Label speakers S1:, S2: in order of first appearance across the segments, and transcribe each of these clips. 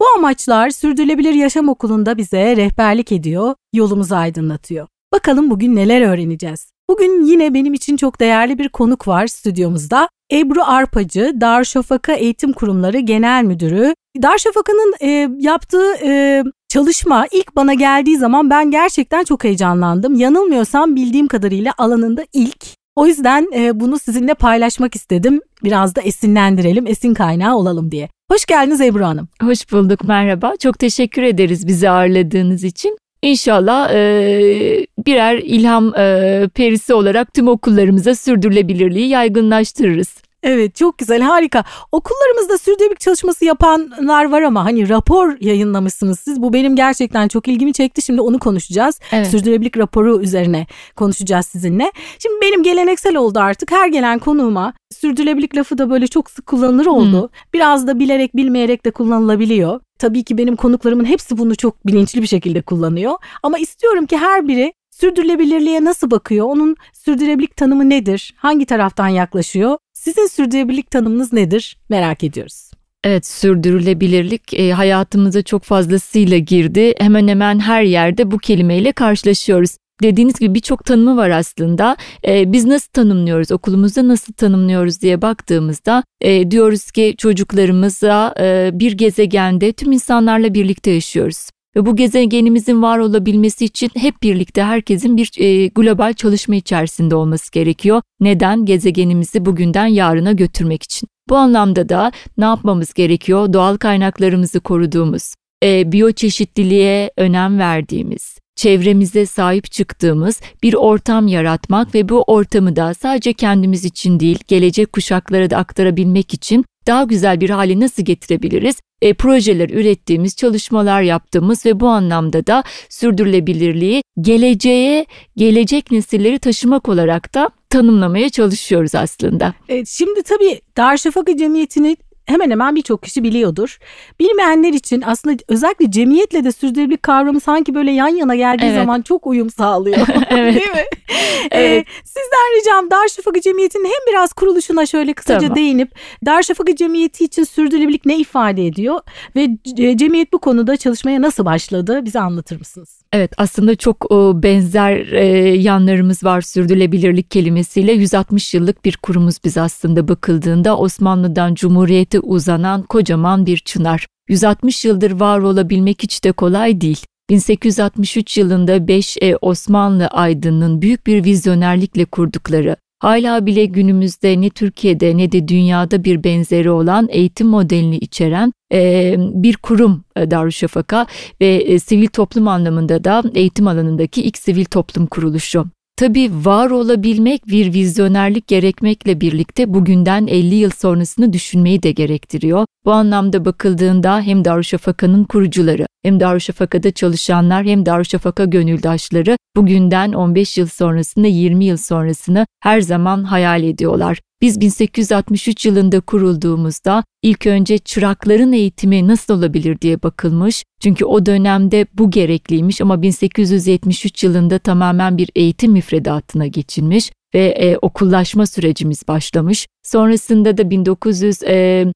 S1: Bu amaçlar Sürdürülebilir Yaşam Okulu'nda bize rehberlik ediyor, yolumuzu aydınlatıyor. Bakalım bugün neler öğreneceğiz? Bugün yine benim için çok değerli bir konuk var stüdyomuzda. Ebru Arpacı, Darüşşafaka Eğitim Kurumları Genel Müdürü. Darüşşafaka'nın e, yaptığı e, çalışma ilk bana geldiği zaman ben gerçekten çok heyecanlandım. Yanılmıyorsam bildiğim kadarıyla alanında ilk. O yüzden e, bunu sizinle paylaşmak istedim. Biraz da esinlendirelim, esin kaynağı olalım diye. Hoş geldiniz Ebru Hanım.
S2: Hoş bulduk, merhaba. Çok teşekkür ederiz bizi ağırladığınız için. İnşallah e, birer ilham e, perisi olarak tüm okullarımıza sürdürülebilirliği yaygınlaştırırız.
S1: Evet çok güzel harika. Okullarımızda sürdürülebilirlik çalışması yapanlar var ama hani rapor yayınlamışsınız siz. Bu benim gerçekten çok ilgimi çekti. Şimdi onu konuşacağız. Evet. Sürdürülebilirlik raporu üzerine konuşacağız sizinle. Şimdi benim geleneksel oldu artık. Her gelen konuğuma sürdürülebilirlik lafı da böyle çok sık kullanılır oldu. Hmm. Biraz da bilerek bilmeyerek de kullanılabiliyor. Tabii ki benim konuklarımın hepsi bunu çok bilinçli bir şekilde kullanıyor. Ama istiyorum ki her biri sürdürülebilirliğe nasıl bakıyor? Onun sürdürülebilirlik tanımı nedir? Hangi taraftan yaklaşıyor? Sizin sürdürülebilirlik tanımınız nedir? Merak ediyoruz.
S2: Evet sürdürülebilirlik e, hayatımıza çok fazlasıyla girdi. Hemen hemen her yerde bu kelimeyle karşılaşıyoruz. Dediğiniz gibi birçok tanımı var aslında. E, biz nasıl tanımlıyoruz, okulumuzda nasıl tanımlıyoruz diye baktığımızda e, diyoruz ki çocuklarımıza e, bir gezegende tüm insanlarla birlikte yaşıyoruz. Ve bu gezegenimizin var olabilmesi için hep birlikte herkesin bir e, global çalışma içerisinde olması gerekiyor. Neden? Gezegenimizi bugünden yarına götürmek için. Bu anlamda da ne yapmamız gerekiyor? Doğal kaynaklarımızı koruduğumuz, e, biyoçeşitliliğe önem verdiğimiz, çevremize sahip çıktığımız bir ortam yaratmak ve bu ortamı da sadece kendimiz için değil, gelecek kuşaklara da aktarabilmek için daha güzel bir hale nasıl getirebiliriz? E, projeler ürettiğimiz, çalışmalar yaptığımız ve bu anlamda da sürdürülebilirliği geleceğe, gelecek nesilleri taşımak olarak da tanımlamaya çalışıyoruz aslında.
S1: Evet, şimdi tabii Darüşşafaka Cemiyeti'ni hemen hemen birçok kişi biliyordur. Bilmeyenler için aslında özellikle cemiyetle de sürdürülebilirlik kavramı sanki böyle yan yana geldiği evet. zaman çok uyum sağlıyor. evet. Değil mi? evet. Ee, sizden ricam Darüşşafaka Cemiyeti'nin hem biraz kuruluşuna şöyle kısaca tamam. değinip Darüşşafaka Cemiyeti için sürdürülebilirlik ne ifade ediyor ve cemiyet bu konuda çalışmaya nasıl başladı bize anlatır mısınız?
S2: Evet aslında çok benzer e, yanlarımız var sürdürülebilirlik kelimesiyle 160 yıllık bir kurumuz biz aslında bakıldığında Osmanlı'dan Cumhuriyet'e uzanan kocaman bir çınar. 160 yıldır var olabilmek hiç de kolay değil. 1863 yılında 5 e, Osmanlı aydınının büyük bir vizyonerlikle kurdukları, hala bile günümüzde ne Türkiye'de ne de dünyada bir benzeri olan eğitim modelini içeren e, bir kurum e, Darüşşafaka ve e, sivil toplum anlamında da eğitim alanındaki ilk sivil toplum kuruluşu. Tabii var olabilmek bir vizyonerlik gerekmekle birlikte bugünden 50 yıl sonrasını düşünmeyi de gerektiriyor. Bu anlamda bakıldığında hem Darüşşafaka'nın kurucuları hem Darüşşafaka'da çalışanlar hem Darüşşafaka gönüldaşları bugünden 15 yıl sonrasını 20 yıl sonrasını her zaman hayal ediyorlar. Biz 1863 yılında kurulduğumuzda ilk önce çırakların eğitimi nasıl olabilir diye bakılmış. Çünkü o dönemde bu gerekliymiş ama 1873 yılında tamamen bir eğitim müfredatına geçilmiş ve e, okullaşma sürecimiz başlamış. Sonrasında da 1920'li e,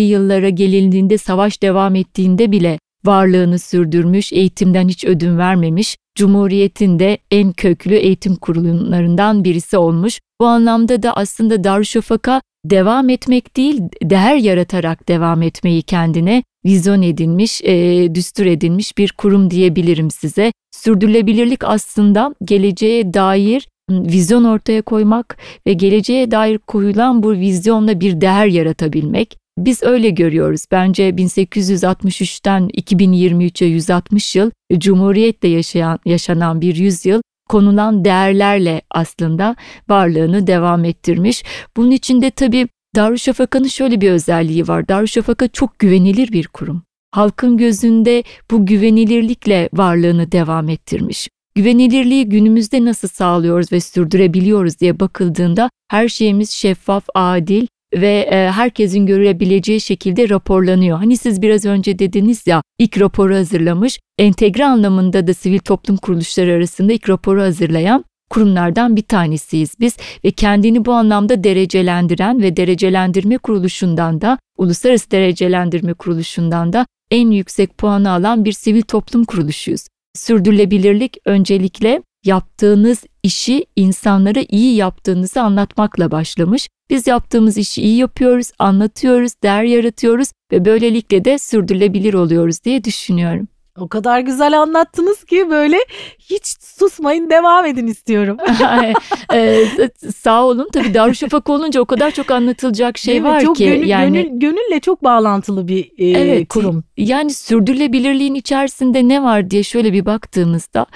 S2: yıllara gelindiğinde savaş devam ettiğinde bile varlığını sürdürmüş, eğitimden hiç ödün vermemiş, Cumhuriyet'in de en köklü eğitim kurumlarından birisi olmuş. Bu anlamda da aslında Darüşşafaka devam etmek değil, değer yaratarak devam etmeyi kendine vizyon edinmiş, e, düstur edinmiş bir kurum diyebilirim size. Sürdürülebilirlik aslında geleceğe dair vizyon ortaya koymak ve geleceğe dair koyulan bu vizyonla bir değer yaratabilmek. Biz öyle görüyoruz. Bence 1863'ten 2023'e 160 yıl Cumhuriyet'te yaşayan, yaşanan bir yüzyıl konulan değerlerle aslında varlığını devam ettirmiş. Bunun içinde tabii Darüşşafaka'nın şöyle bir özelliği var. Darüşşafaka çok güvenilir bir kurum. halkın gözünde bu güvenilirlikle varlığını devam ettirmiş. Güvenilirliği günümüzde nasıl sağlıyoruz ve sürdürebiliyoruz diye bakıldığında her şeyimiz şeffaf, adil ve e, herkesin görebileceği şekilde raporlanıyor. Hani siz biraz önce dediniz ya ilk raporu hazırlamış, entegre anlamında da sivil toplum kuruluşları arasında ilk raporu hazırlayan kurumlardan bir tanesiyiz biz ve kendini bu anlamda derecelendiren ve derecelendirme kuruluşundan da uluslararası derecelendirme kuruluşundan da en yüksek puanı alan bir sivil toplum kuruluşuyuz. Sürdürülebilirlik öncelikle yaptığınız işi insanlara iyi yaptığınızı anlatmakla başlamış. Biz yaptığımız işi iyi yapıyoruz, anlatıyoruz, değer yaratıyoruz ve böylelikle de sürdürülebilir oluyoruz diye düşünüyorum.
S1: O kadar güzel anlattınız ki böyle hiç susmayın devam edin istiyorum.
S2: ee, sağ olun. Tabii Darüşşafaka olunca o kadar çok anlatılacak şey var
S1: çok
S2: ki.
S1: Gönül, yani gönül, gönülle çok bağlantılı bir e, evet, kurum.
S2: Yani sürdürülebilirliğin içerisinde ne var diye şöyle bir baktığımızda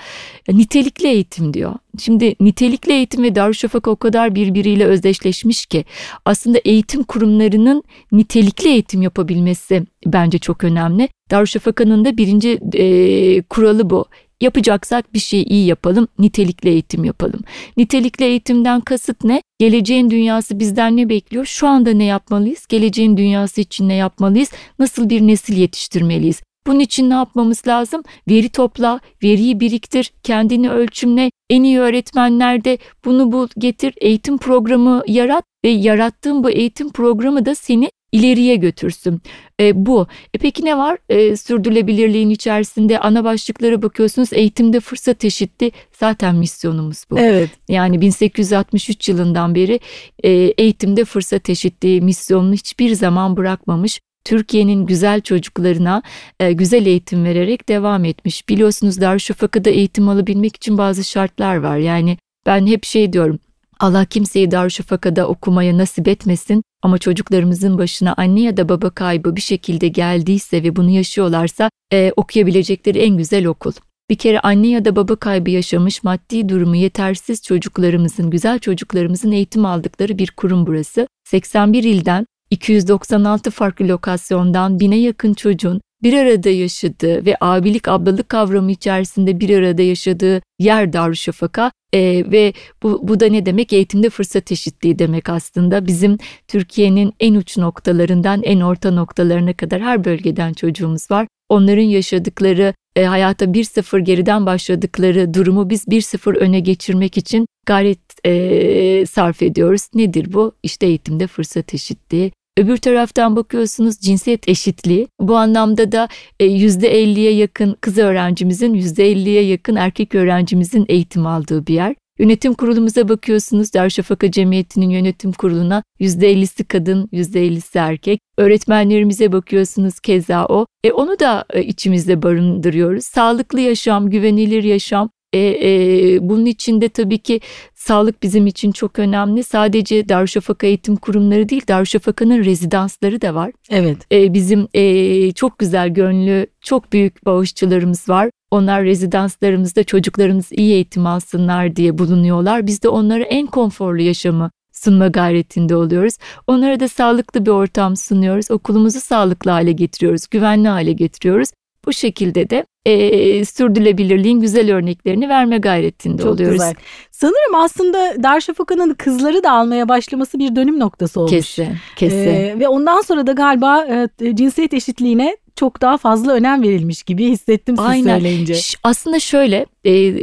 S2: nitelikli eğitim diyor. Şimdi nitelikli eğitim ve Darüşşafaka o kadar birbiriyle özdeşleşmiş ki aslında eğitim kurumlarının nitelikli eğitim yapabilmesi bence çok önemli. Darüşşafaka'nın da birinci e, kuralı bu. Yapacaksak bir şeyi iyi yapalım, nitelikli eğitim yapalım. Nitelikli eğitimden kasıt ne? Geleceğin dünyası bizden ne bekliyor? Şu anda ne yapmalıyız? Geleceğin dünyası için ne yapmalıyız? Nasıl bir nesil yetiştirmeliyiz? Bunun için ne yapmamız lazım? Veri topla, veriyi biriktir, kendini ölçümle, en iyi öğretmenlerde bunu bul, getir, eğitim programı yarat ve yarattığın bu eğitim programı da seni ileriye götürsün. E, bu. E, peki ne var? E, sürdürülebilirliğin içerisinde ana başlıklara bakıyorsunuz. Eğitimde fırsat eşitliği zaten misyonumuz bu.
S1: Evet.
S2: Yani 1863 yılından beri e, eğitimde fırsat eşitliği misyonunu hiçbir zaman bırakmamış. Türkiye'nin güzel çocuklarına e, güzel eğitim vererek devam etmiş. Biliyorsunuz Darüşşafaka'da eğitim alabilmek için bazı şartlar var. Yani ben hep şey diyorum. Allah kimseyi Darüşşafaka'da okumaya nasip etmesin ama çocuklarımızın başına anne ya da baba kaybı bir şekilde geldiyse ve bunu yaşıyorlarsa e, okuyabilecekleri en güzel okul. Bir kere anne ya da baba kaybı yaşamış maddi durumu yetersiz çocuklarımızın, güzel çocuklarımızın eğitim aldıkları bir kurum burası. 81 ilden 296 farklı lokasyondan bine yakın çocuğun bir arada yaşadığı ve abilik ablalık kavramı içerisinde bir arada yaşadığı yer Darüşşafaka e, ve bu, bu da ne demek? Eğitimde fırsat eşitliği demek aslında. Bizim Türkiye'nin en uç noktalarından en orta noktalarına kadar her bölgeden çocuğumuz var. Onların yaşadıkları e, hayata 1-0 geriden başladıkları durumu biz 1-0 öne geçirmek için gayret e, sarf ediyoruz. Nedir bu? İşte eğitimde fırsat eşitliği, Öbür taraftan bakıyorsunuz cinsiyet eşitliği. Bu anlamda da %50'ye e, yakın kız öğrencimizin, %50'ye yakın erkek öğrencimizin eğitim aldığı bir yer. Yönetim kurulumuza bakıyorsunuz Darüşşafaka Cemiyeti'nin yönetim kuruluna %50'si kadın, %50'si erkek. Öğretmenlerimize bakıyorsunuz keza o. E onu da e, içimizde barındırıyoruz. Sağlıklı yaşam, güvenilir yaşam, e, e, bunun içinde tabii ki sağlık bizim için çok önemli. Sadece Darüşşafaka eğitim kurumları değil, Darüşşafaka'nın rezidansları da var.
S1: Evet.
S2: E, bizim e, çok güzel gönlü, çok büyük bağışçılarımız var. Onlar rezidanslarımızda çocuklarımız iyi eğitim alsınlar diye bulunuyorlar. Biz de onlara en konforlu yaşamı sunma gayretinde oluyoruz. Onlara da sağlıklı bir ortam sunuyoruz. Okulumuzu sağlıklı hale getiriyoruz, güvenli hale getiriyoruz. Bu şekilde de e, sürdürülebilirliğin güzel örneklerini verme gayretinde
S1: Çok
S2: oluyoruz.
S1: Güzel. Sanırım aslında Darüşşafaka'nın kızları da almaya başlaması bir dönüm noktası olmuş.
S2: Kesin, kesin. Ee,
S1: ve ondan sonra da galiba e, cinsiyet eşitliğine çok daha fazla önem verilmiş gibi hissettim siz Aynen. söyleyince.
S2: Aslında şöyle e,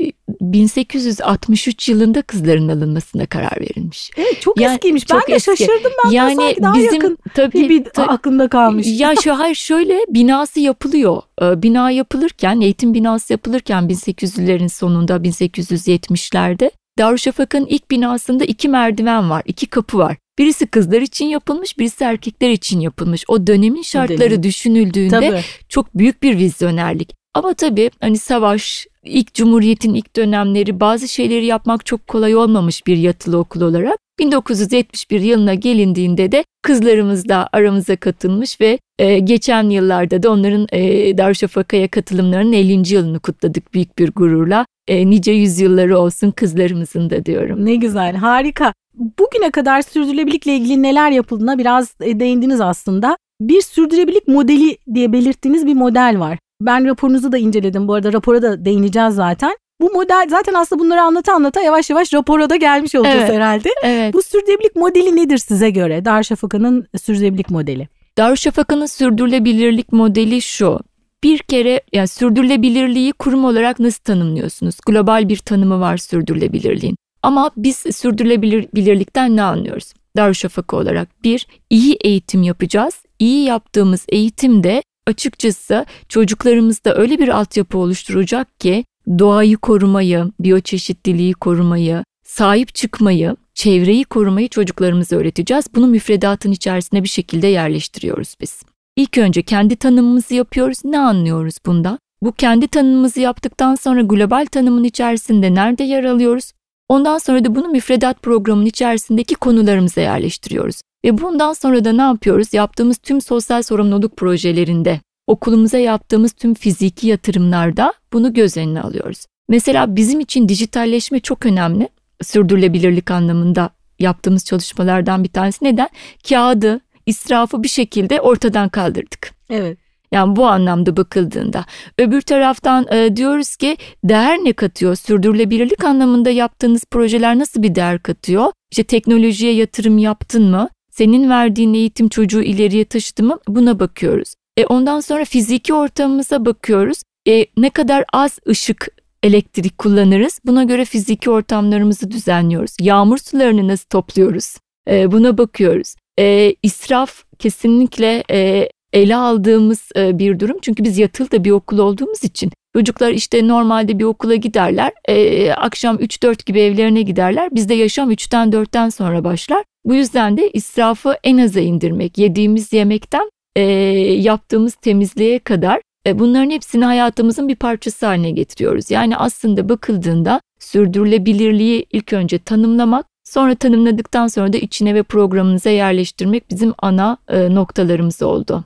S2: 1863 yılında kızların alınmasına karar verilmiş.
S1: Evet çok yani, eskiymiş. Çok ben de eski. şaşırdım. Ben yani sanki daha bizim, yakın tabii, gibi tabii, aklımda kalmış.
S2: Ya şu hayır şöyle binası yapılıyor. Ee, bina yapılırken eğitim binası yapılırken 1800'lerin sonunda 1870'lerde Darüşşafaka'nın ilk binasında iki merdiven var, iki kapı var. Birisi kızlar için yapılmış, birisi erkekler için yapılmış. O dönemin şartları Dönem. düşünüldüğünde tabii. çok büyük bir vizyonerlik. Ama tabii hani savaş, ilk cumhuriyetin ilk dönemleri bazı şeyleri yapmak çok kolay olmamış bir yatılı okul olarak 1971 yılına gelindiğinde de kızlarımız da aramıza katılmış ve e, geçen yıllarda da onların e, Darüşşafaka'ya katılımlarının 50. yılını kutladık büyük bir gururla. E, nice yüzyılları olsun kızlarımızın da diyorum.
S1: Ne güzel, harika. Bugüne kadar sürdürülebilirlikle ilgili neler yapıldığına biraz e, değindiniz aslında. bir sürdürülebilirlik modeli diye belirttiğiniz bir model var. Ben raporunuzu da inceledim bu arada rapora da değineceğiz zaten. Bu model zaten aslında bunları anlata anlata yavaş yavaş rapora da gelmiş olacağız
S2: Evet.
S1: herhalde.
S2: Evet.
S1: Bu sürdürülebilirlik modeli nedir size göre? Darüşşafaka'nın sürdürülebilirlik modeli.
S2: Darüşşafaka'nın sürdürülebilirlik modeli şu. Bir kere yani sürdürülebilirliği kurum olarak nasıl tanımlıyorsunuz? Global bir tanımı var sürdürülebilirliğin. Ama biz sürdürülebilirlikten ne anlıyoruz? Darüşşafaka olarak bir, iyi eğitim yapacağız. İyi yaptığımız eğitimde açıkçası çocuklarımızda öyle bir altyapı oluşturacak ki doğayı korumayı, biyoçeşitliliği korumayı, sahip çıkmayı, çevreyi korumayı çocuklarımıza öğreteceğiz. Bunu müfredatın içerisine bir şekilde yerleştiriyoruz biz. İlk önce kendi tanımımızı yapıyoruz. Ne anlıyoruz bundan? Bu kendi tanımımızı yaptıktan sonra global tanımın içerisinde nerede yer alıyoruz? Ondan sonra da bunu müfredat programının içerisindeki konularımıza yerleştiriyoruz. Ve bundan sonra da ne yapıyoruz? Yaptığımız tüm sosyal sorumluluk projelerinde, okulumuza yaptığımız tüm fiziki yatırımlarda bunu göz önüne alıyoruz. Mesela bizim için dijitalleşme çok önemli. Sürdürülebilirlik anlamında yaptığımız çalışmalardan bir tanesi. Neden? Kağıdı, israfı bir şekilde ortadan kaldırdık.
S1: Evet.
S2: Yani bu anlamda bakıldığında. Öbür taraftan e, diyoruz ki değer ne katıyor? Sürdürülebilirlik anlamında yaptığınız projeler nasıl bir değer katıyor? İşte teknolojiye yatırım yaptın mı? Senin verdiğin eğitim çocuğu ileriye taşıdı mı? Buna bakıyoruz. E ondan sonra fiziki ortamımıza bakıyoruz. E, ne kadar az ışık elektrik kullanırız. Buna göre fiziki ortamlarımızı düzenliyoruz. Yağmur sularını nasıl topluyoruz? E, buna bakıyoruz. E, israf kesinlikle e, ele aldığımız e, bir durum. Çünkü biz yatılı da bir okul olduğumuz için çocuklar işte normalde bir okula giderler. E, akşam 3-4 gibi evlerine giderler. Bizde yaşam 3'ten 4'ten sonra başlar. Bu yüzden de israfı en aza indirmek, yediğimiz yemekten e, yaptığımız temizliğe kadar e, bunların hepsini hayatımızın bir parçası haline getiriyoruz. Yani aslında bakıldığında sürdürülebilirliği ilk önce tanımlamak, sonra tanımladıktan sonra da içine ve programımıza yerleştirmek bizim ana e, noktalarımız oldu.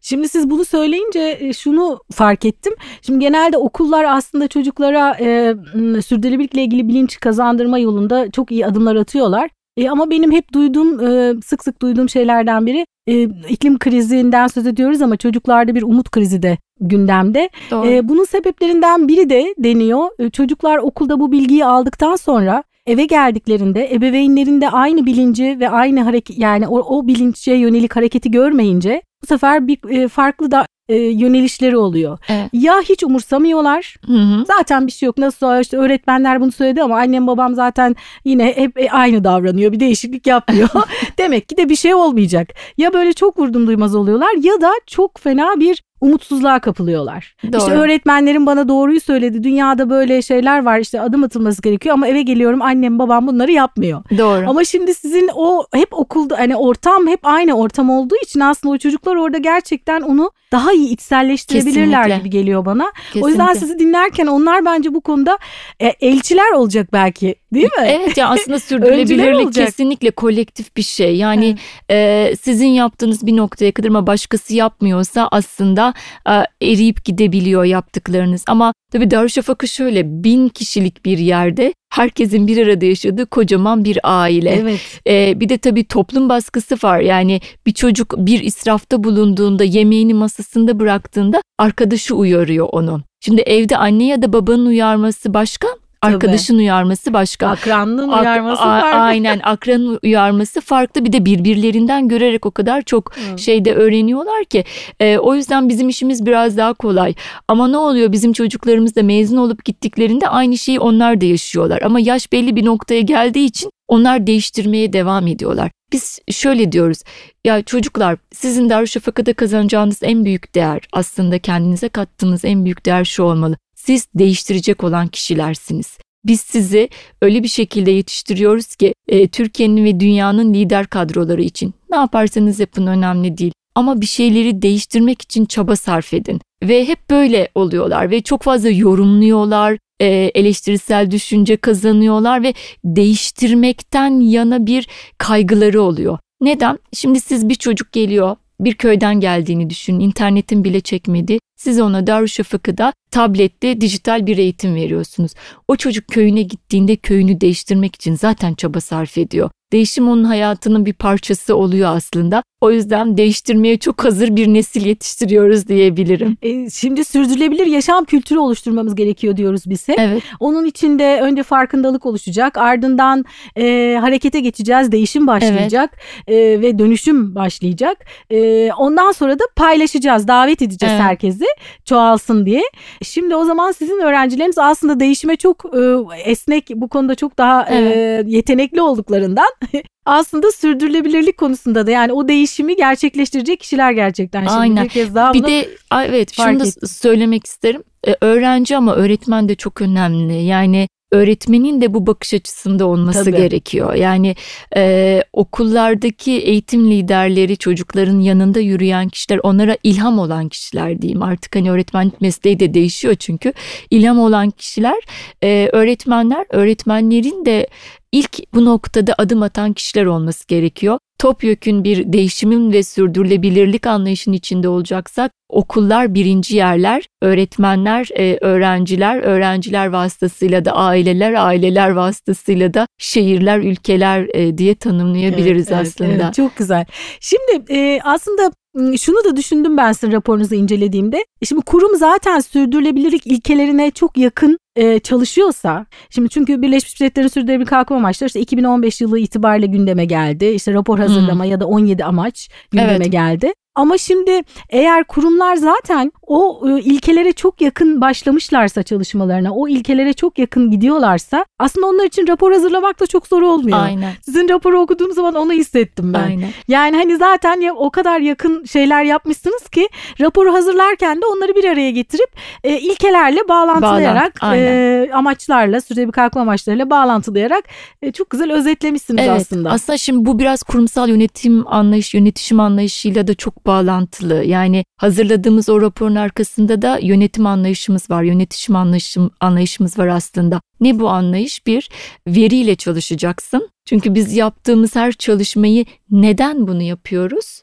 S1: Şimdi siz bunu söyleyince e, şunu fark ettim. Şimdi genelde okullar aslında çocuklara e, sürdürülebilirlikle ilgili bilinç kazandırma yolunda çok iyi adımlar atıyorlar. E, ama benim hep duyduğum, e, sık sık duyduğum şeylerden biri e, iklim krizinden söz ediyoruz ama çocuklarda bir umut krizi de gündemde.
S2: Doğru.
S1: E, bunun sebeplerinden biri de deniyor. E, çocuklar okulda bu bilgiyi aldıktan sonra eve geldiklerinde ebeveynlerinde aynı bilinci ve aynı hareket yani o, o bilinçe yönelik hareketi görmeyince bu sefer bir e, farklı da e, yönelişleri oluyor.
S2: Evet.
S1: Ya hiç umursamıyorlar.
S2: Hı hı.
S1: Zaten bir şey yok. Nasıl işte öğretmenler bunu söyledi ama annem babam zaten yine hep e, aynı davranıyor. Bir değişiklik yapmıyor. Demek ki de bir şey olmayacak. Ya böyle çok vurdum duymaz oluyorlar ya da çok fena bir umutsuzluğa kapılıyorlar.
S2: Doğru.
S1: İşte öğretmenlerim bana doğruyu söyledi. Dünyada böyle şeyler var işte adım atılması gerekiyor ama eve geliyorum annem babam bunları yapmıyor.
S2: Doğru.
S1: Ama şimdi sizin o hep okulda hani ortam hep aynı ortam olduğu için aslında o çocuklar orada gerçekten onu daha iyi içselleştirebilirler
S2: Kesinlikle.
S1: gibi geliyor bana.
S2: Kesinlikle.
S1: O yüzden sizi dinlerken onlar bence bu konuda e, elçiler olacak belki değil mi?
S2: Evet ya aslında sürdürülebilirlik kesinlikle kolektif bir şey. Yani e, sizin yaptığınız bir noktaya kadar ama başkası yapmıyorsa aslında e, eriyip gidebiliyor yaptıklarınız. Ama tabii Darüşşafaka şöyle bin kişilik bir yerde herkesin bir arada yaşadığı kocaman bir aile.
S1: Evet.
S2: Ee, bir de tabii toplum baskısı var. Yani bir çocuk bir israfta bulunduğunda, yemeğini masasında bıraktığında arkadaşı uyarıyor onu. Şimdi evde anne ya da babanın uyarması başka, arkadaşın uyarması başka.
S1: Akranlığın
S2: Ak-
S1: uyarması
S2: a-
S1: var.
S2: Aynen akranın uyarması farklı bir de birbirlerinden görerek o kadar çok
S1: Hı.
S2: şeyde öğreniyorlar ki e, o yüzden bizim işimiz biraz daha kolay ama ne oluyor bizim çocuklarımız da mezun olup gittiklerinde aynı şeyi onlar da yaşıyorlar ama yaş belli bir noktaya geldiği için onlar değiştirmeye devam ediyorlar. Biz şöyle diyoruz ya çocuklar sizin Darüşşafaka'da kazanacağınız en büyük değer aslında kendinize kattığınız en büyük değer şu olmalı. Siz değiştirecek olan kişilersiniz. Biz sizi öyle bir şekilde yetiştiriyoruz ki e, Türkiye'nin ve dünyanın lider kadroları için ne yaparsanız yapın önemli değil. Ama bir şeyleri değiştirmek için çaba sarf edin. Ve hep böyle oluyorlar ve çok fazla yorumluyorlar, e, eleştirisel düşünce kazanıyorlar ve değiştirmekten yana bir kaygıları oluyor. Neden? Şimdi siz bir çocuk geliyor, bir köyden geldiğini düşünün, internetin bile çekmedi. Siz ona Darüşşafaka'da tablette dijital bir eğitim veriyorsunuz. O çocuk köyüne gittiğinde köyünü değiştirmek için zaten çaba sarf ediyor. Değişim onun hayatının bir parçası oluyor aslında. O yüzden değiştirmeye çok hazır bir nesil yetiştiriyoruz diyebilirim.
S1: E, şimdi sürdürülebilir yaşam kültürü oluşturmamız gerekiyor diyoruz biz hep.
S2: Evet.
S1: Onun için de önce farkındalık oluşacak. Ardından e, harekete geçeceğiz. Değişim başlayacak. Evet. E, ve dönüşüm başlayacak. E, ondan sonra da paylaşacağız. Davet edeceğiz evet. herkesi çoğalsın diye. Şimdi o zaman sizin öğrencileriniz aslında değişime çok e, esnek bu konuda çok daha e, evet. e, yetenekli olduklarından aslında sürdürülebilirlik konusunda da yani o değişimi gerçekleştirecek kişiler gerçekten. Şimdi
S2: Aynen.
S1: Bir kez daha
S2: bir de evet şunu da ettim. söylemek isterim. Ee, öğrenci ama öğretmen de çok önemli. Yani öğretmenin de bu bakış açısında olması Tabii. gerekiyor. Yani e, okullardaki eğitim liderleri çocukların yanında yürüyen kişiler onlara ilham olan kişiler diyeyim. Artık hani öğretmenlik mesleği de değişiyor çünkü ilham olan kişiler e, öğretmenler öğretmenlerin de ilk bu noktada adım atan kişiler olması gerekiyor. Topyekün bir değişimin ve sürdürülebilirlik anlayışının içinde olacaksak okullar birinci yerler, öğretmenler, e, öğrenciler, öğrenciler vasıtasıyla da aileler, aileler vasıtasıyla da şehirler, ülkeler e, diye tanımlayabiliriz evet, aslında. Evet,
S1: çok güzel. Şimdi e, aslında şunu da düşündüm ben sizin raporunuzu incelediğimde. Şimdi kurum zaten sürdürülebilirlik ilkelerine çok yakın e, çalışıyorsa şimdi çünkü Birleşmiş Milletler'in sürdürülebilir kalkınma amaçları işte 2015 yılı itibariyle gündeme geldi. İşte rapor hazırlama hmm. ya da 17 amaç gündeme evet. geldi. Ama şimdi eğer kurumlar zaten o e, ilkelere çok yakın başlamışlarsa çalışmalarına, o ilkelere çok yakın gidiyorlarsa aslında onlar için rapor hazırlamak da çok zor olmuyor.
S2: Aynen.
S1: Sizin raporu okuduğum zaman onu hissettim ben. Aynen. Yani hani zaten ya, o kadar yakın şeyler yapmışsınız ki raporu hazırlarken de onları bir araya getirip e, ilkelerle bağlantılayarak, Bağlan, e, amaçlarla, sürekli kalkma amaçlarıyla bağlantılayarak e, çok güzel özetlemişsiniz
S2: evet,
S1: aslında.
S2: Aslında şimdi bu biraz kurumsal yönetim anlayış, yönetişim anlayışıyla da çok bağlantılı. Yani hazırladığımız o raporun arkasında da yönetim anlayışımız var, yönetişim anlayışım, anlayışımız var aslında. Ne bu anlayış? Bir, veriyle çalışacaksın. Çünkü biz yaptığımız her çalışmayı neden bunu yapıyoruz?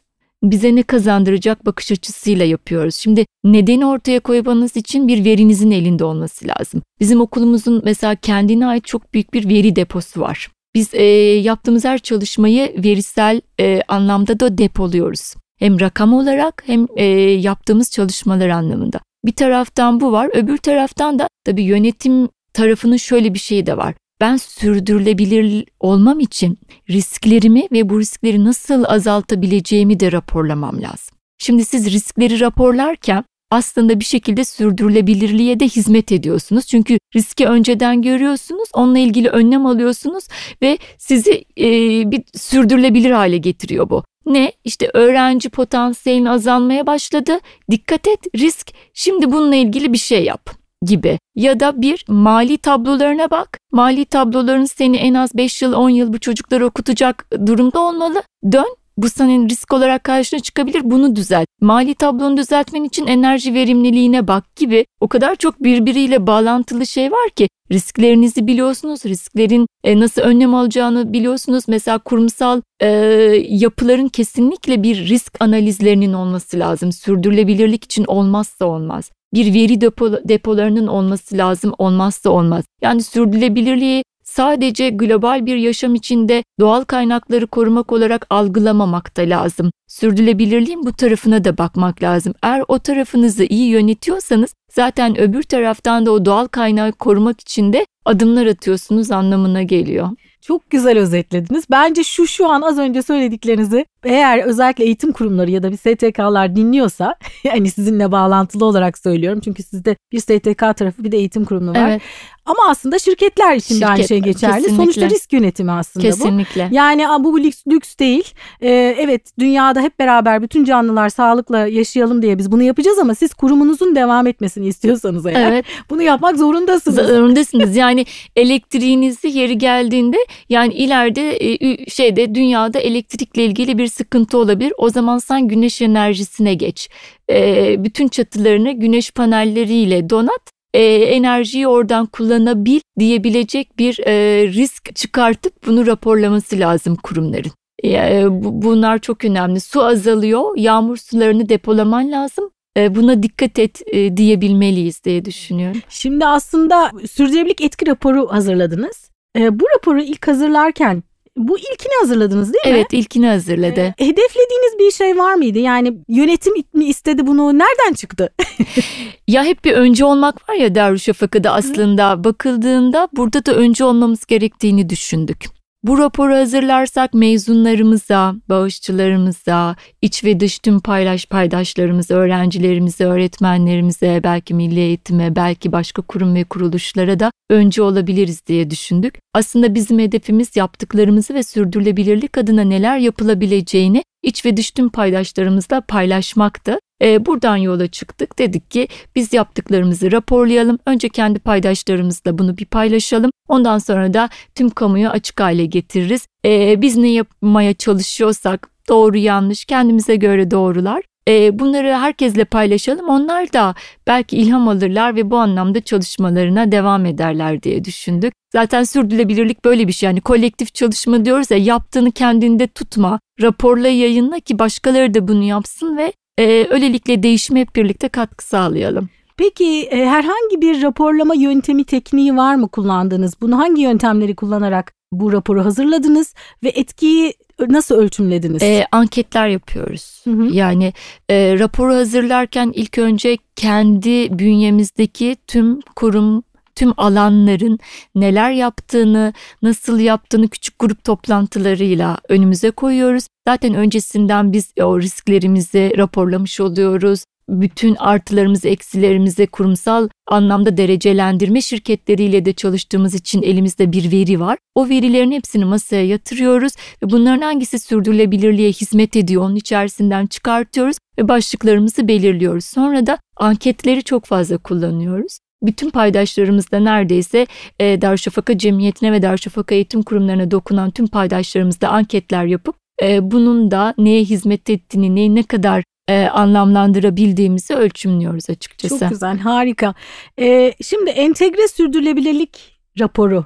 S2: bize ne kazandıracak bakış açısıyla yapıyoruz. Şimdi nedeni ortaya koymanız için bir verinizin elinde olması lazım. Bizim okulumuzun mesela kendine ait çok büyük bir veri deposu var. Biz e, yaptığımız her çalışmayı verisel e, anlamda da depoluyoruz. Hem rakam olarak hem e, yaptığımız çalışmalar anlamında. Bir taraftan bu var, öbür taraftan da tabii yönetim tarafının şöyle bir şeyi de var. Ben sürdürülebilir olmam için risklerimi ve bu riskleri nasıl azaltabileceğimi de raporlamam lazım. Şimdi siz riskleri raporlarken aslında bir şekilde sürdürülebilirliğe de hizmet ediyorsunuz. Çünkü riski önceden görüyorsunuz, onunla ilgili önlem alıyorsunuz ve sizi e, bir sürdürülebilir hale getiriyor bu. Ne? İşte öğrenci potansiyelin azalmaya başladı. Dikkat et risk. Şimdi bununla ilgili bir şey yap gibi. Ya da bir mali tablolarına bak. Mali tabloların seni en az 5 yıl 10 yıl bu çocukları okutacak durumda olmalı. Dön bu senin risk olarak karşına çıkabilir bunu düzelt. Mali tablonu düzeltmen için enerji verimliliğine bak gibi o kadar çok birbiriyle bağlantılı şey var ki risklerinizi biliyorsunuz, risklerin e, nasıl önlem alacağını biliyorsunuz. Mesela kurumsal e, yapıların kesinlikle bir risk analizlerinin olması lazım. Sürdürülebilirlik için olmazsa olmaz bir veri depo, depolarının olması lazım olmazsa olmaz. Yani sürdürülebilirliği sadece global bir yaşam içinde doğal kaynakları korumak olarak algılamamak da lazım. Sürdürülebilirliğin bu tarafına da bakmak lazım. Eğer o tarafınızı iyi yönetiyorsanız zaten öbür taraftan da o doğal kaynağı korumak için de adımlar atıyorsunuz anlamına geliyor.
S1: Çok güzel özetlediniz. Bence şu şu an az önce söylediklerinizi eğer özellikle eğitim kurumları ya da bir STK'lar dinliyorsa yani sizinle bağlantılı olarak söylüyorum. Çünkü sizde bir STK tarafı bir de eğitim kurumu var. Evet. Ama aslında şirketler için Şirket, de aynı şey geçerli. Kesinlikle. Sonuçta risk yönetimi aslında
S2: kesinlikle.
S1: bu. Yani bu lüks, lüks değil. Ee, evet dünyada hep beraber bütün canlılar sağlıkla yaşayalım diye biz bunu yapacağız ama siz kurumunuzun devam etmesini istiyorsanız eğer evet. bunu yapmak zorundasınız.
S2: Zorundasınız. Yani elektriğinizi yeri geldiğinde yani ileride e, şeyde dünyada elektrikle ilgili bir sıkıntı olabilir. O zaman sen güneş enerjisine geç. E, bütün çatılarını güneş panelleriyle donat e, enerjiyi oradan kullanabil diyebilecek bir e, risk çıkartıp bunu raporlaması lazım kurumların. E, bu, bunlar çok önemli. Su azalıyor, yağmur sularını depolaman lazım. E, buna dikkat et e, diyebilmeliyiz diye düşünüyorum.
S1: Şimdi aslında sürdürülebilirlik etki raporu hazırladınız. E, bu raporu ilk hazırlarken bu ilkini hazırladınız değil mi?
S2: Evet ilkini hazırladı. E,
S1: hedeflediğiniz bir şey var mıydı? Yani yönetim mi istedi bunu? Nereden çıktı?
S2: ya hep bir önce olmak var ya Darüşşafaka'da aslında bakıldığında burada da önce olmamız gerektiğini düşündük. Bu raporu hazırlarsak mezunlarımıza, bağışçılarımıza, iç ve dış tüm paylaş paydaşlarımıza, öğrencilerimize, öğretmenlerimize, belki milli eğitime, belki başka kurum ve kuruluşlara da önce olabiliriz diye düşündük. Aslında bizim hedefimiz yaptıklarımızı ve sürdürülebilirlik adına neler yapılabileceğini iç ve dış tüm paydaşlarımızla paylaşmaktı. E, buradan yola çıktık. Dedik ki biz yaptıklarımızı raporlayalım. Önce kendi paydaşlarımızla bunu bir paylaşalım. Ondan sonra da tüm kamuya açık hale getiririz. E, biz ne yapmaya çalışıyorsak doğru yanlış kendimize göre doğrular. E, bunları herkesle paylaşalım. Onlar da belki ilham alırlar ve bu anlamda çalışmalarına devam ederler diye düşündük. Zaten sürdürülebilirlik böyle bir şey. Yani kolektif çalışma diyoruz ya yaptığını kendinde tutma, raporla yayınla ki başkaları da bunu yapsın ve e, öylelikle değişime hep birlikte katkı sağlayalım.
S1: Peki e, herhangi bir raporlama yöntemi tekniği var mı kullandığınız? Bunu hangi yöntemleri kullanarak bu raporu hazırladınız ve etkiyi nasıl ölçümlediniz?
S2: E, anketler yapıyoruz. Hı hı. Yani e, raporu hazırlarken ilk önce kendi bünyemizdeki tüm kurum tüm alanların neler yaptığını, nasıl yaptığını küçük grup toplantılarıyla önümüze koyuyoruz. Zaten öncesinden biz o risklerimizi raporlamış oluyoruz bütün artılarımızı, eksilerimizi kurumsal anlamda derecelendirme şirketleriyle de çalıştığımız için elimizde bir veri var. O verilerin hepsini masaya yatırıyoruz ve bunların hangisi sürdürülebilirliğe hizmet ediyor onun içerisinden çıkartıyoruz ve başlıklarımızı belirliyoruz. Sonra da anketleri çok fazla kullanıyoruz bütün paydaşlarımızda neredeyse e, Darüşşafaka Cemiyeti'ne ve Darüşşafaka Eğitim Kurumlarına dokunan tüm paydaşlarımızda anketler yapıp e, bunun da neye hizmet ettiğini, neyi ne kadar e, anlamlandırabildiğimizi ölçümlüyoruz açıkçası.
S1: Çok güzel, harika. E, şimdi entegre sürdürülebilirlik raporu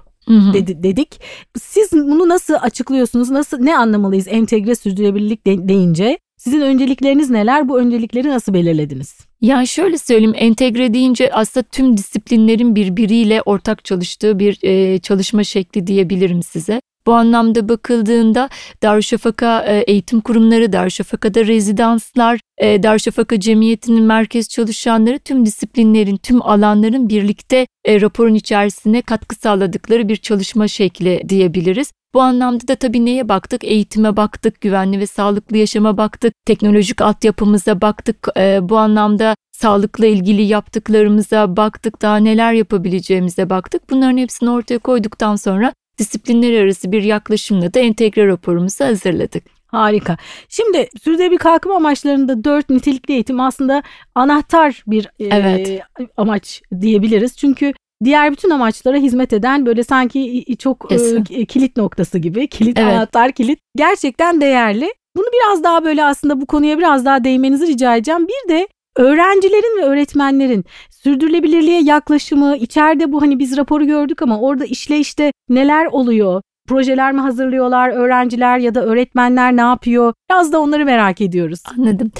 S1: Dedi, dedik. Siz bunu nasıl açıklıyorsunuz? Nasıl ne anlamalıyız entegre sürdürülebilirlik de, deyince? Sizin öncelikleriniz neler? Bu öncelikleri nasıl belirlediniz?
S2: Ya şöyle söyleyeyim entegre deyince aslında tüm disiplinlerin birbiriyle ortak çalıştığı bir e, çalışma şekli diyebilirim size. Bu anlamda bakıldığında Darüşşafaka e, eğitim kurumları, Darüşşafaka'da rezidanslar, e, Darüşşafaka Cemiyeti'nin merkez çalışanları tüm disiplinlerin, tüm alanların birlikte e, raporun içerisine katkı sağladıkları bir çalışma şekli diyebiliriz. Bu anlamda da tabii neye baktık? Eğitime baktık, güvenli ve sağlıklı yaşama baktık, teknolojik altyapımıza baktık. bu anlamda sağlıkla ilgili yaptıklarımıza baktık, daha neler yapabileceğimize baktık. Bunların hepsini ortaya koyduktan sonra disiplinler arası bir yaklaşımla da entegre raporumuzu hazırladık.
S1: Harika. Şimdi sürdürülebilir kalkınma amaçlarında dört nitelikli eğitim aslında anahtar bir e, evet. e, amaç diyebiliriz. Çünkü diğer bütün amaçlara hizmet eden böyle sanki çok e, kilit noktası gibi kilit evet. anahtar kilit gerçekten değerli. Bunu biraz daha böyle aslında bu konuya biraz daha değinmenizi rica edeceğim. Bir de öğrencilerin ve öğretmenlerin sürdürülebilirliğe yaklaşımı içeride bu hani biz raporu gördük ama orada işleyişte neler oluyor? Projeler mi hazırlıyorlar öğrenciler ya da öğretmenler ne yapıyor? Biraz da onları merak ediyoruz.
S2: Anladım.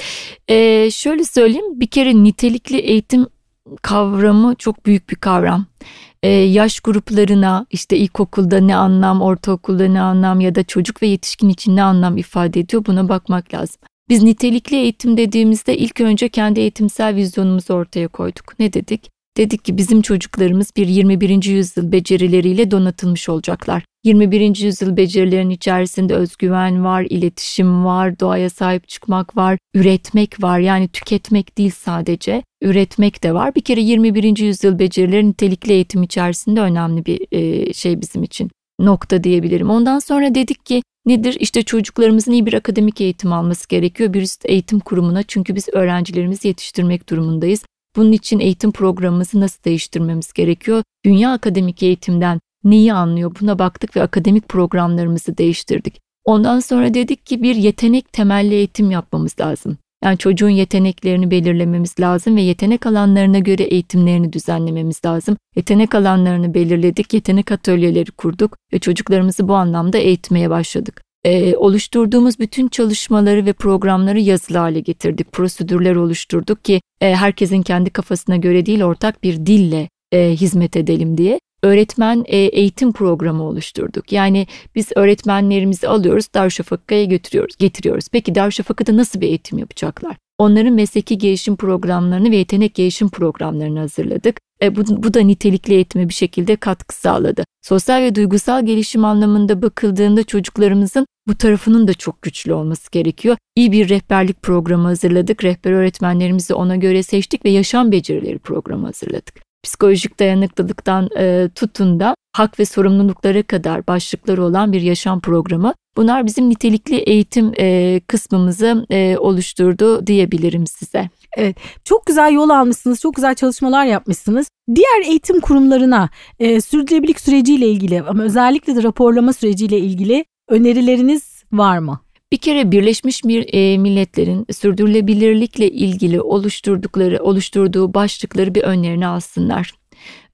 S2: Ee, şöyle söyleyeyim bir kere nitelikli eğitim kavramı çok büyük bir kavram. Ee, yaş gruplarına işte ilkokulda ne anlam, ortaokulda ne anlam ya da çocuk ve yetişkin için ne anlam ifade ediyor buna bakmak lazım. Biz nitelikli eğitim dediğimizde ilk önce kendi eğitimsel vizyonumuzu ortaya koyduk. Ne dedik? Dedik ki bizim çocuklarımız bir 21. yüzyıl becerileriyle donatılmış olacaklar. 21. yüzyıl becerilerin içerisinde özgüven var, iletişim var, doğaya sahip çıkmak var, üretmek var. Yani tüketmek değil sadece, üretmek de var. Bir kere 21. yüzyıl becerileri nitelikli eğitim içerisinde önemli bir şey bizim için nokta diyebilirim. Ondan sonra dedik ki nedir? İşte çocuklarımızın iyi bir akademik eğitim alması gerekiyor bir üst eğitim kurumuna çünkü biz öğrencilerimizi yetiştirmek durumundayız. Bunun için eğitim programımızı nasıl değiştirmemiz gerekiyor? Dünya akademik eğitimden neyi anlıyor? Buna baktık ve akademik programlarımızı değiştirdik. Ondan sonra dedik ki bir yetenek temelli eğitim yapmamız lazım. Yani çocuğun yeteneklerini belirlememiz lazım ve yetenek alanlarına göre eğitimlerini düzenlememiz lazım. Yetenek alanlarını belirledik, yetenek atölyeleri kurduk ve çocuklarımızı bu anlamda eğitmeye başladık. Ee, oluşturduğumuz bütün çalışmaları ve programları yazılı hale getirdik. Prosedürler oluşturduk ki e, herkesin kendi kafasına göre değil ortak bir dille e, hizmet edelim diye. Öğretmen e, eğitim programı oluşturduk. Yani biz öğretmenlerimizi alıyoruz Darüşşafaka'ya götürüyoruz, getiriyoruz. Peki Darüşşafaka'da nasıl bir eğitim yapacaklar? Onların mesleki gelişim programlarını ve yetenek gelişim programlarını hazırladık. E, bu, bu da nitelikli eğitime bir şekilde katkı sağladı. Sosyal ve duygusal gelişim anlamında bakıldığında çocuklarımızın bu tarafının da çok güçlü olması gerekiyor. İyi bir rehberlik programı hazırladık. Rehber öğretmenlerimizi ona göre seçtik ve yaşam becerileri programı hazırladık psikolojik dayanıklılıktan e, tutun da hak ve sorumluluklara kadar başlıkları olan bir yaşam programı. Bunlar bizim nitelikli eğitim e, kısmımızı e, oluşturdu diyebilirim size.
S1: Evet çok güzel yol almışsınız çok güzel çalışmalar yapmışsınız. Diğer eğitim kurumlarına e, sürdürülebilirlik süreciyle ilgili ama özellikle de raporlama süreciyle ilgili önerileriniz var mı?
S2: Bir kere Birleşmiş e, Milletler'in sürdürülebilirlikle ilgili oluşturdukları, oluşturduğu başlıkları bir önlerine alsınlar.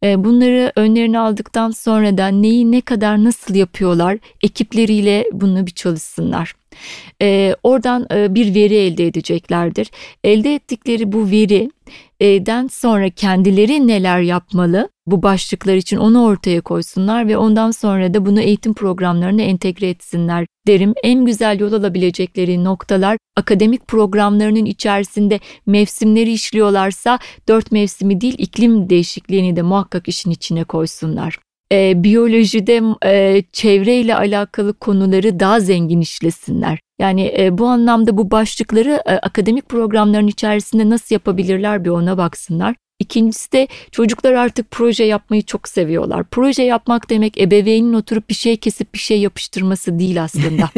S2: E, bunları önlerine aldıktan sonra da neyi ne kadar nasıl yapıyorlar ekipleriyle bunu bir çalışsınlar. E, oradan bir veri elde edeceklerdir. Elde ettikleri bu veri den sonra kendileri neler yapmalı bu başlıklar için onu ortaya koysunlar ve ondan sonra da bunu eğitim programlarına entegre etsinler derim. En güzel yol alabilecekleri noktalar akademik programlarının içerisinde mevsimleri işliyorlarsa dört mevsimi değil iklim değişikliğini de muhakkak işin içine koysunlar e, biyolojide e, çevreyle alakalı konuları daha zengin işlesinler. Yani e, bu anlamda bu başlıkları e, akademik programların içerisinde nasıl yapabilirler bir ona baksınlar. İkincisi de çocuklar artık proje yapmayı çok seviyorlar. Proje yapmak demek ebeveynin oturup bir şey kesip bir şey yapıştırması değil aslında.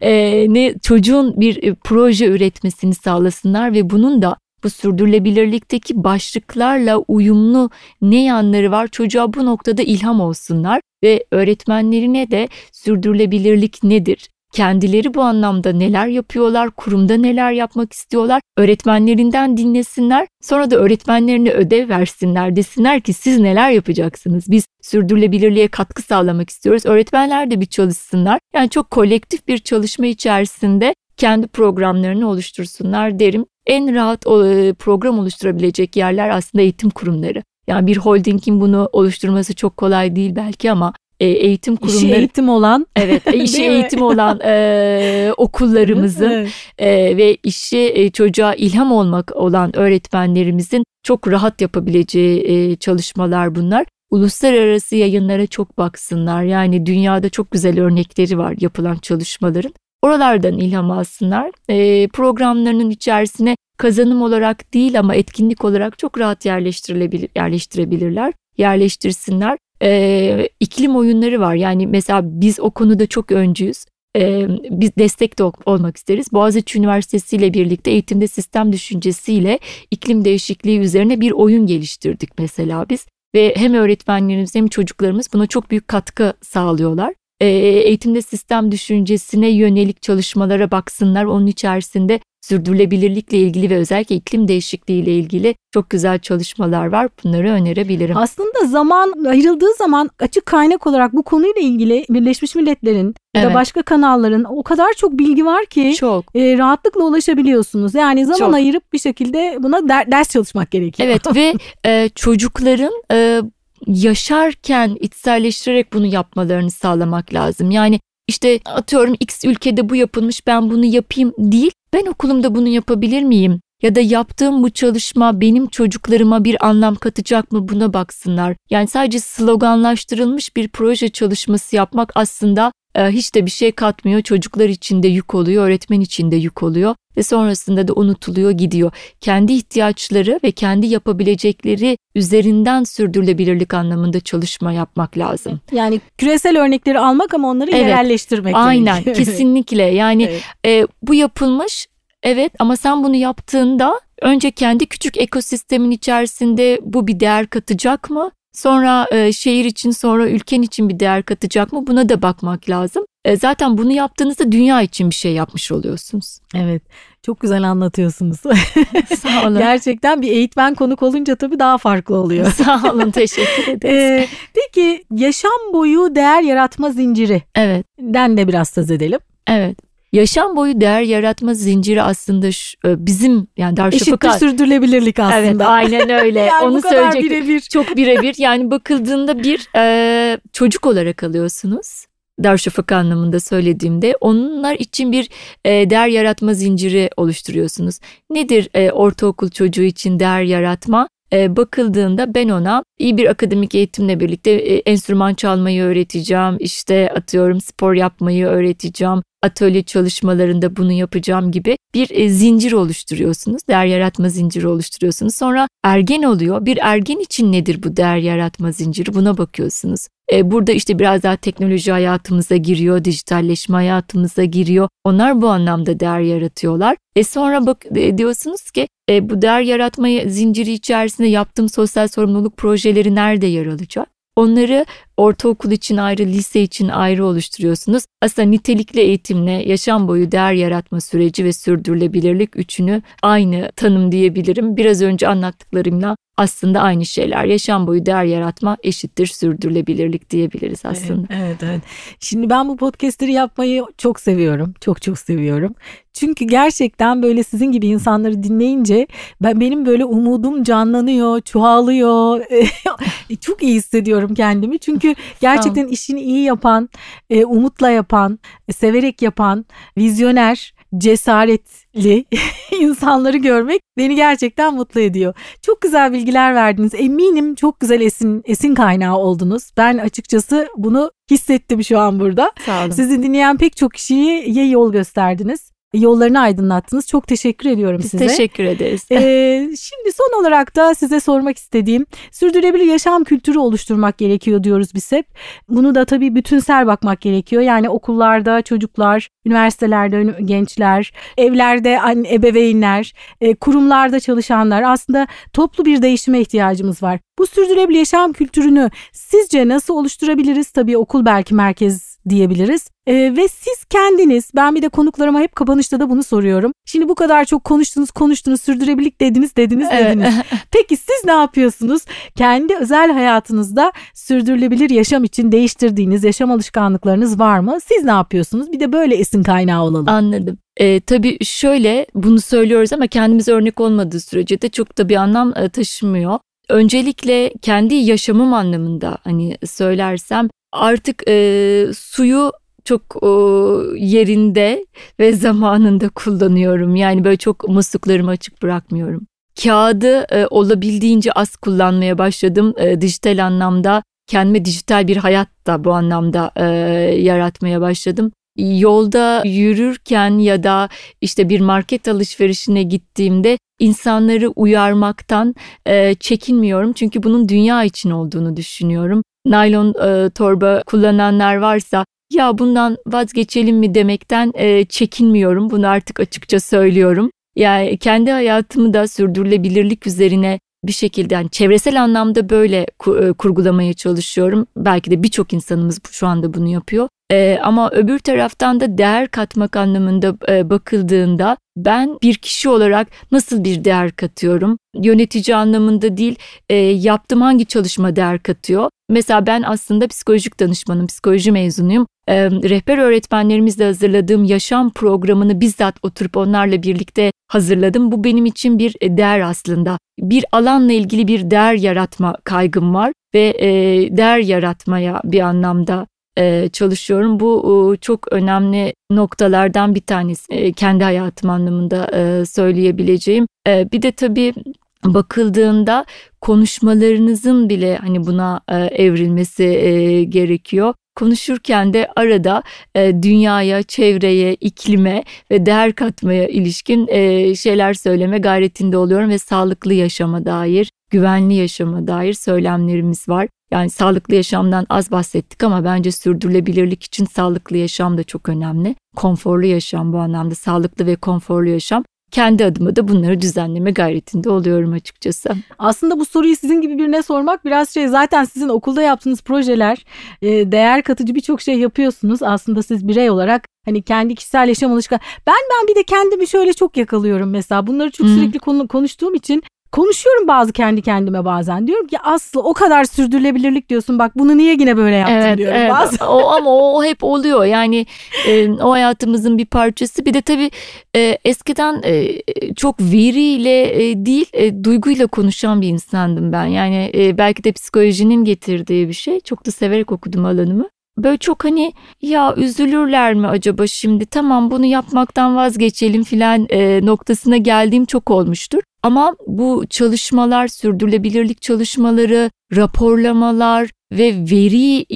S2: ee, ne çocuğun bir e, proje üretmesini sağlasınlar ve bunun da bu sürdürülebilirlikteki başlıklarla uyumlu ne yanları var çocuğa bu noktada ilham olsunlar ve öğretmenlerine de sürdürülebilirlik nedir? Kendileri bu anlamda neler yapıyorlar, kurumda neler yapmak istiyorlar, öğretmenlerinden dinlesinler, sonra da öğretmenlerine ödev versinler, desinler ki siz neler yapacaksınız, biz sürdürülebilirliğe katkı sağlamak istiyoruz, öğretmenler de bir çalışsınlar. Yani çok kolektif bir çalışma içerisinde kendi programlarını oluştursunlar derim. En rahat e, program oluşturabilecek yerler aslında eğitim kurumları. Yani bir holdingin bunu oluşturması çok kolay değil belki ama e, eğitim kurumları
S1: işi eğitim olan
S2: evet e, işi eğitim olan e, okullarımızın evet. e, ve işi e, çocuğa ilham olmak olan öğretmenlerimizin çok rahat yapabileceği e, çalışmalar bunlar. Uluslararası yayınlara çok baksınlar. Yani dünyada çok güzel örnekleri var yapılan çalışmaların. Oralardan ilham alsınlar. E, programlarının içerisine kazanım olarak değil ama etkinlik olarak çok rahat yerleştirilebilir, yerleştirebilirler. Yerleştirsinler. E, iklim oyunları var. Yani mesela biz o konuda çok öncüyüz. E, biz destek de olmak isteriz. Boğaziçi Üniversitesi ile birlikte eğitimde sistem düşüncesiyle iklim değişikliği üzerine bir oyun geliştirdik mesela biz. Ve hem öğretmenlerimiz hem çocuklarımız buna çok büyük katkı sağlıyorlar. E, eğitimde sistem düşüncesine yönelik çalışmalara baksınlar. Onun içerisinde sürdürülebilirlikle ilgili ve özellikle iklim değişikliği ile ilgili çok güzel çalışmalar var. Bunları önerebilirim.
S1: Aslında zaman ayrıldığı zaman açık kaynak olarak bu konuyla ilgili Birleşmiş Milletler'in evet. ya da başka kanalların o kadar çok bilgi var ki çok. E, rahatlıkla ulaşabiliyorsunuz. Yani zaman çok. ayırıp bir şekilde buna der, ders çalışmak gerekiyor.
S2: Evet ve e, çocukların e, yaşarken içselleştirerek bunu yapmalarını sağlamak lazım. Yani işte atıyorum X ülkede bu yapılmış ben bunu yapayım değil. Ben okulumda bunu yapabilir miyim? Ya da yaptığım bu çalışma benim çocuklarıma bir anlam katacak mı buna baksınlar. Yani sadece sloganlaştırılmış bir proje çalışması yapmak aslında e, hiç de bir şey katmıyor. Çocuklar için de yük oluyor, öğretmen için de yük oluyor ve sonrasında da unutuluyor gidiyor. Kendi ihtiyaçları ve kendi yapabilecekleri üzerinden sürdürülebilirlik anlamında çalışma yapmak lazım.
S1: Yani küresel örnekleri almak ama onları evet, yerelleştirmek.
S2: Aynen kesinlikle yani evet. e, bu yapılmış evet ama sen bunu yaptığında önce kendi küçük ekosistemin içerisinde bu bir değer katacak mı? Sonra e, şehir için sonra ülken için bir değer katacak mı buna da bakmak lazım. E, zaten bunu yaptığınızda dünya için bir şey yapmış oluyorsunuz.
S1: Evet çok güzel anlatıyorsunuz. Sağ olun. Gerçekten bir eğitmen konuk olunca tabii daha farklı oluyor.
S2: Sağ olun teşekkür ederiz. Ee,
S1: peki yaşam boyu değer yaratma zinciri. Evet. Den de biraz söz edelim.
S2: Evet. Yaşam boyu değer yaratma zinciri aslında e, bizim yani
S1: Darüşşafaka. Eşittir sürdürülebilirlik aslında.
S2: Evet aynen öyle.
S1: yani
S2: Onu
S1: bu kadar
S2: söyleyecek.
S1: birebir.
S2: Çok birebir yani bakıldığında bir e, çocuk olarak alıyorsunuz. Darüşşafaka anlamında söylediğimde onlar için bir e, değer yaratma zinciri oluşturuyorsunuz. Nedir e, ortaokul çocuğu için değer yaratma? E, bakıldığında ben ona iyi bir akademik eğitimle birlikte e, enstrüman çalmayı öğreteceğim, işte atıyorum spor yapmayı öğreteceğim, atölye çalışmalarında bunu yapacağım gibi bir e, zincir oluşturuyorsunuz. Değer yaratma zinciri oluşturuyorsunuz. Sonra ergen oluyor. Bir ergen için nedir bu değer yaratma zinciri? Buna bakıyorsunuz. E, burada işte biraz daha teknoloji hayatımıza giriyor, dijitalleşme hayatımıza giriyor. Onlar bu anlamda değer yaratıyorlar. E sonra bak e, diyorsunuz ki e, bu değer yaratma zinciri içerisinde yaptığım sosyal sorumluluk projeleri nerede yer alacak? Onları ortaokul için ayrı, lise için ayrı oluşturuyorsunuz. Aslında nitelikli eğitimle yaşam boyu değer yaratma süreci ve sürdürülebilirlik üçünü aynı tanım diyebilirim. Biraz önce anlattıklarımla aslında aynı şeyler. Yaşam boyu değer yaratma eşittir sürdürülebilirlik diyebiliriz aslında.
S1: Evet, evet, evet. Şimdi ben bu podcastleri yapmayı çok seviyorum. Çok çok seviyorum. Çünkü gerçekten böyle sizin gibi insanları dinleyince ben benim böyle umudum canlanıyor, çoğalıyor. çok iyi hissediyorum kendimi. Çünkü gerçekten işini iyi yapan, e, umutla yapan, severek yapan, vizyoner cesaretli insanları görmek beni gerçekten mutlu ediyor. Çok güzel bilgiler verdiniz. Eminim çok güzel esin esin kaynağı oldunuz. Ben açıkçası bunu hissettim şu an burada.
S2: Sağ olun.
S1: Sizi dinleyen pek çok kişiye yol gösterdiniz yollarını aydınlattınız. Çok teşekkür ediyorum
S2: Biz
S1: size.
S2: teşekkür ederiz.
S1: Ee, şimdi son olarak da size sormak istediğim sürdürülebilir yaşam kültürü oluşturmak gerekiyor diyoruz biz hep. Bunu da tabii bütünsel bakmak gerekiyor. Yani okullarda çocuklar, üniversitelerde gençler, evlerde anne, ebeveynler, e, kurumlarda çalışanlar aslında toplu bir değişime ihtiyacımız var. Bu sürdürülebilir yaşam kültürünü sizce nasıl oluşturabiliriz? Tabii okul belki merkez diyebiliriz. E, ve siz kendiniz ben bir de konuklarıma hep kapanışta da bunu soruyorum. Şimdi bu kadar çok konuştunuz konuştunuz sürdürülebilirlik dediniz dediniz dediniz. Peki siz ne yapıyorsunuz? Kendi özel hayatınızda sürdürülebilir yaşam için değiştirdiğiniz yaşam alışkanlıklarınız var mı? Siz ne yapıyorsunuz? Bir de böyle esin kaynağı olalım.
S2: Anladım. E, tabii şöyle bunu söylüyoruz ama kendimiz örnek olmadığı sürece de çok da bir anlam e, taşımıyor. Öncelikle kendi yaşamım anlamında hani söylersem artık e, suyu çok e, yerinde ve zamanında kullanıyorum. Yani böyle çok musluklarımı açık bırakmıyorum. Kağıdı e, olabildiğince az kullanmaya başladım. E, dijital anlamda kendime dijital bir hayat da bu anlamda e, yaratmaya başladım. Yolda yürürken ya da işte bir market alışverişine gittiğimde insanları uyarmaktan e, çekinmiyorum. Çünkü bunun dünya için olduğunu düşünüyorum. Naylon e, torba kullananlar varsa ya bundan vazgeçelim mi demekten e, çekinmiyorum. Bunu artık açıkça söylüyorum. Yani kendi hayatımı da sürdürülebilirlik üzerine bir şekilde yani çevresel anlamda böyle kurgulamaya çalışıyorum. Belki de birçok insanımız şu anda bunu yapıyor. Ee, ama öbür taraftan da değer katmak anlamında e, bakıldığında ben bir kişi olarak nasıl bir değer katıyorum? Yönetici anlamında değil, e, yaptığım hangi çalışma değer katıyor? Mesela ben aslında psikolojik danışmanım, psikoloji mezunuyum. E, rehber öğretmenlerimizle hazırladığım yaşam programını bizzat oturup onlarla birlikte hazırladım. Bu benim için bir e, değer aslında. Bir alanla ilgili bir değer yaratma kaygım var ve e, değer yaratmaya bir anlamda e, çalışıyorum. Bu e, çok önemli noktalardan bir tanesi e, kendi hayatım anlamında e, söyleyebileceğim. E, bir de tabii bakıldığında konuşmalarınızın bile hani buna e, evrilmesi e, gerekiyor. Konuşurken de arada e, dünyaya, çevreye, iklime ve değer katmaya ilişkin e, şeyler söyleme gayretinde oluyorum ve sağlıklı yaşama dair, güvenli yaşama dair söylemlerimiz var. Yani sağlıklı yaşamdan az bahsettik ama bence sürdürülebilirlik için sağlıklı yaşam da çok önemli. Konforlu yaşam bu anlamda sağlıklı ve konforlu yaşam kendi adıma da bunları düzenleme gayretinde oluyorum açıkçası.
S1: Aslında bu soruyu sizin gibi birine sormak biraz şey zaten sizin okulda yaptığınız projeler e, değer katıcı birçok şey yapıyorsunuz. Aslında siz birey olarak hani kendi kişisel yaşam alışkan. Ben ben bir de kendimi şöyle çok yakalıyorum mesela. Bunları çok sürekli konu, konuştuğum için konuşuyorum bazı kendi kendime bazen. Diyorum ki Aslı o kadar sürdürülebilirlik diyorsun bak bunu niye yine böyle yaptın
S2: evet,
S1: diyorum
S2: evet.
S1: bazen.
S2: o, ama o hep oluyor yani e, o hayatımızın bir parçası. Bir de tabii e, eskiden e, çok veriyle e, değil e, duyguyla konuşan bir insandım ben. Yani e, belki de psikolojinin getirdiği bir şey. Çok da severek okudum alanımı. Böyle çok hani ya üzülürler mi acaba şimdi tamam bunu yapmaktan vazgeçelim filan e, noktasına geldiğim çok olmuştur. Ama bu çalışmalar, sürdürülebilirlik çalışmaları, raporlamalar ve veriyi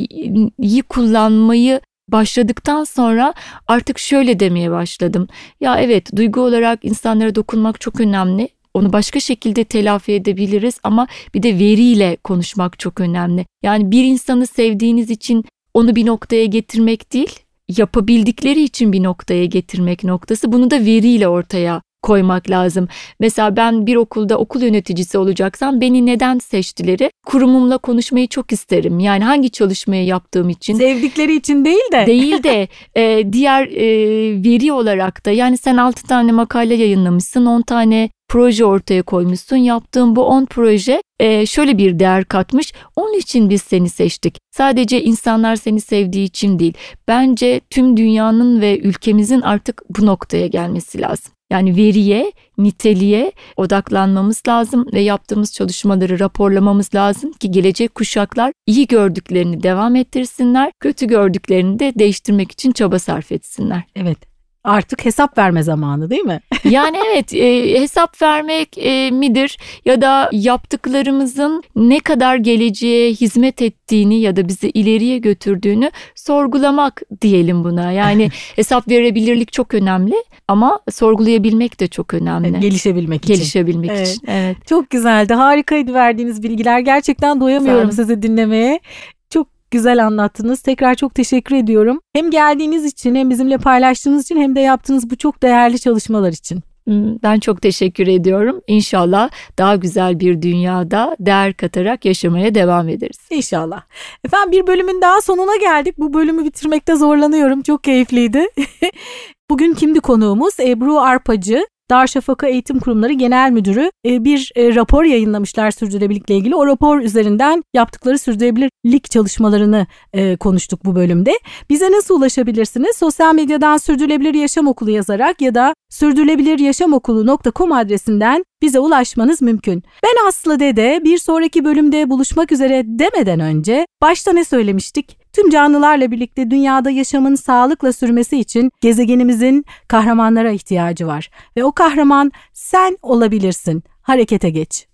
S2: kullanmayı başladıktan sonra artık şöyle demeye başladım. Ya evet duygu olarak insanlara dokunmak çok önemli. Onu başka şekilde telafi edebiliriz ama bir de veriyle konuşmak çok önemli. Yani bir insanı sevdiğiniz için onu bir noktaya getirmek değil, yapabildikleri için bir noktaya getirmek noktası. Bunu da veriyle ortaya koymak lazım. Mesela ben bir okulda okul yöneticisi olacaksam beni neden seçtileri kurumumla konuşmayı çok isterim. Yani hangi çalışmayı yaptığım için.
S1: Sevdikleri için değil de.
S2: Değil de e, diğer e, veri olarak da yani sen 6 tane makale yayınlamışsın 10 tane proje ortaya koymuşsun. Yaptığın bu 10 proje e, şöyle bir değer katmış. Onun için biz seni seçtik. Sadece insanlar seni sevdiği için değil. Bence tüm dünyanın ve ülkemizin artık bu noktaya gelmesi lazım. Yani veriye, niteliğe odaklanmamız lazım ve yaptığımız çalışmaları raporlamamız lazım ki gelecek kuşaklar iyi gördüklerini devam ettirsinler, kötü gördüklerini de değiştirmek için çaba sarf etsinler.
S1: Evet. Artık hesap verme zamanı değil mi?
S2: yani evet e, hesap vermek e, midir ya da yaptıklarımızın ne kadar geleceğe hizmet ettiğini ya da bizi ileriye götürdüğünü sorgulamak diyelim buna. Yani hesap verebilirlik çok önemli ama sorgulayabilmek de çok önemli.
S1: Gelişebilmek için.
S2: Gelişebilmek
S1: evet.
S2: için. Evet.
S1: Çok güzeldi. Harikaydı verdiğiniz bilgiler. Gerçekten doyamıyorum sizi dinlemeye güzel anlattınız. Tekrar çok teşekkür ediyorum. Hem geldiğiniz için hem bizimle paylaştığınız için hem de yaptığınız bu çok değerli çalışmalar için.
S2: Hmm, ben çok teşekkür ediyorum. İnşallah daha güzel bir dünyada değer katarak yaşamaya devam ederiz.
S1: İnşallah. Efendim bir bölümün daha sonuna geldik. Bu bölümü bitirmekte zorlanıyorum. Çok keyifliydi. Bugün kimdi konuğumuz? Ebru Arpacı. Darüşşafaka Eğitim Kurumları Genel Müdürü e, bir e, rapor yayınlamışlar sürdürülebilirlikle ilgili. O rapor üzerinden yaptıkları sürdürülebilirlik çalışmalarını e, konuştuk bu bölümde. Bize nasıl ulaşabilirsiniz? Sosyal medyadan Sürdürülebilir Yaşam Okulu yazarak ya da sürdürülebiliryaşamokulu.com adresinden bize ulaşmanız mümkün. Ben Aslı Dede bir sonraki bölümde buluşmak üzere demeden önce başta ne söylemiştik? Tüm canlılarla birlikte dünyada yaşamın sağlıkla sürmesi için gezegenimizin kahramanlara ihtiyacı var ve o kahraman sen olabilirsin. Harekete geç.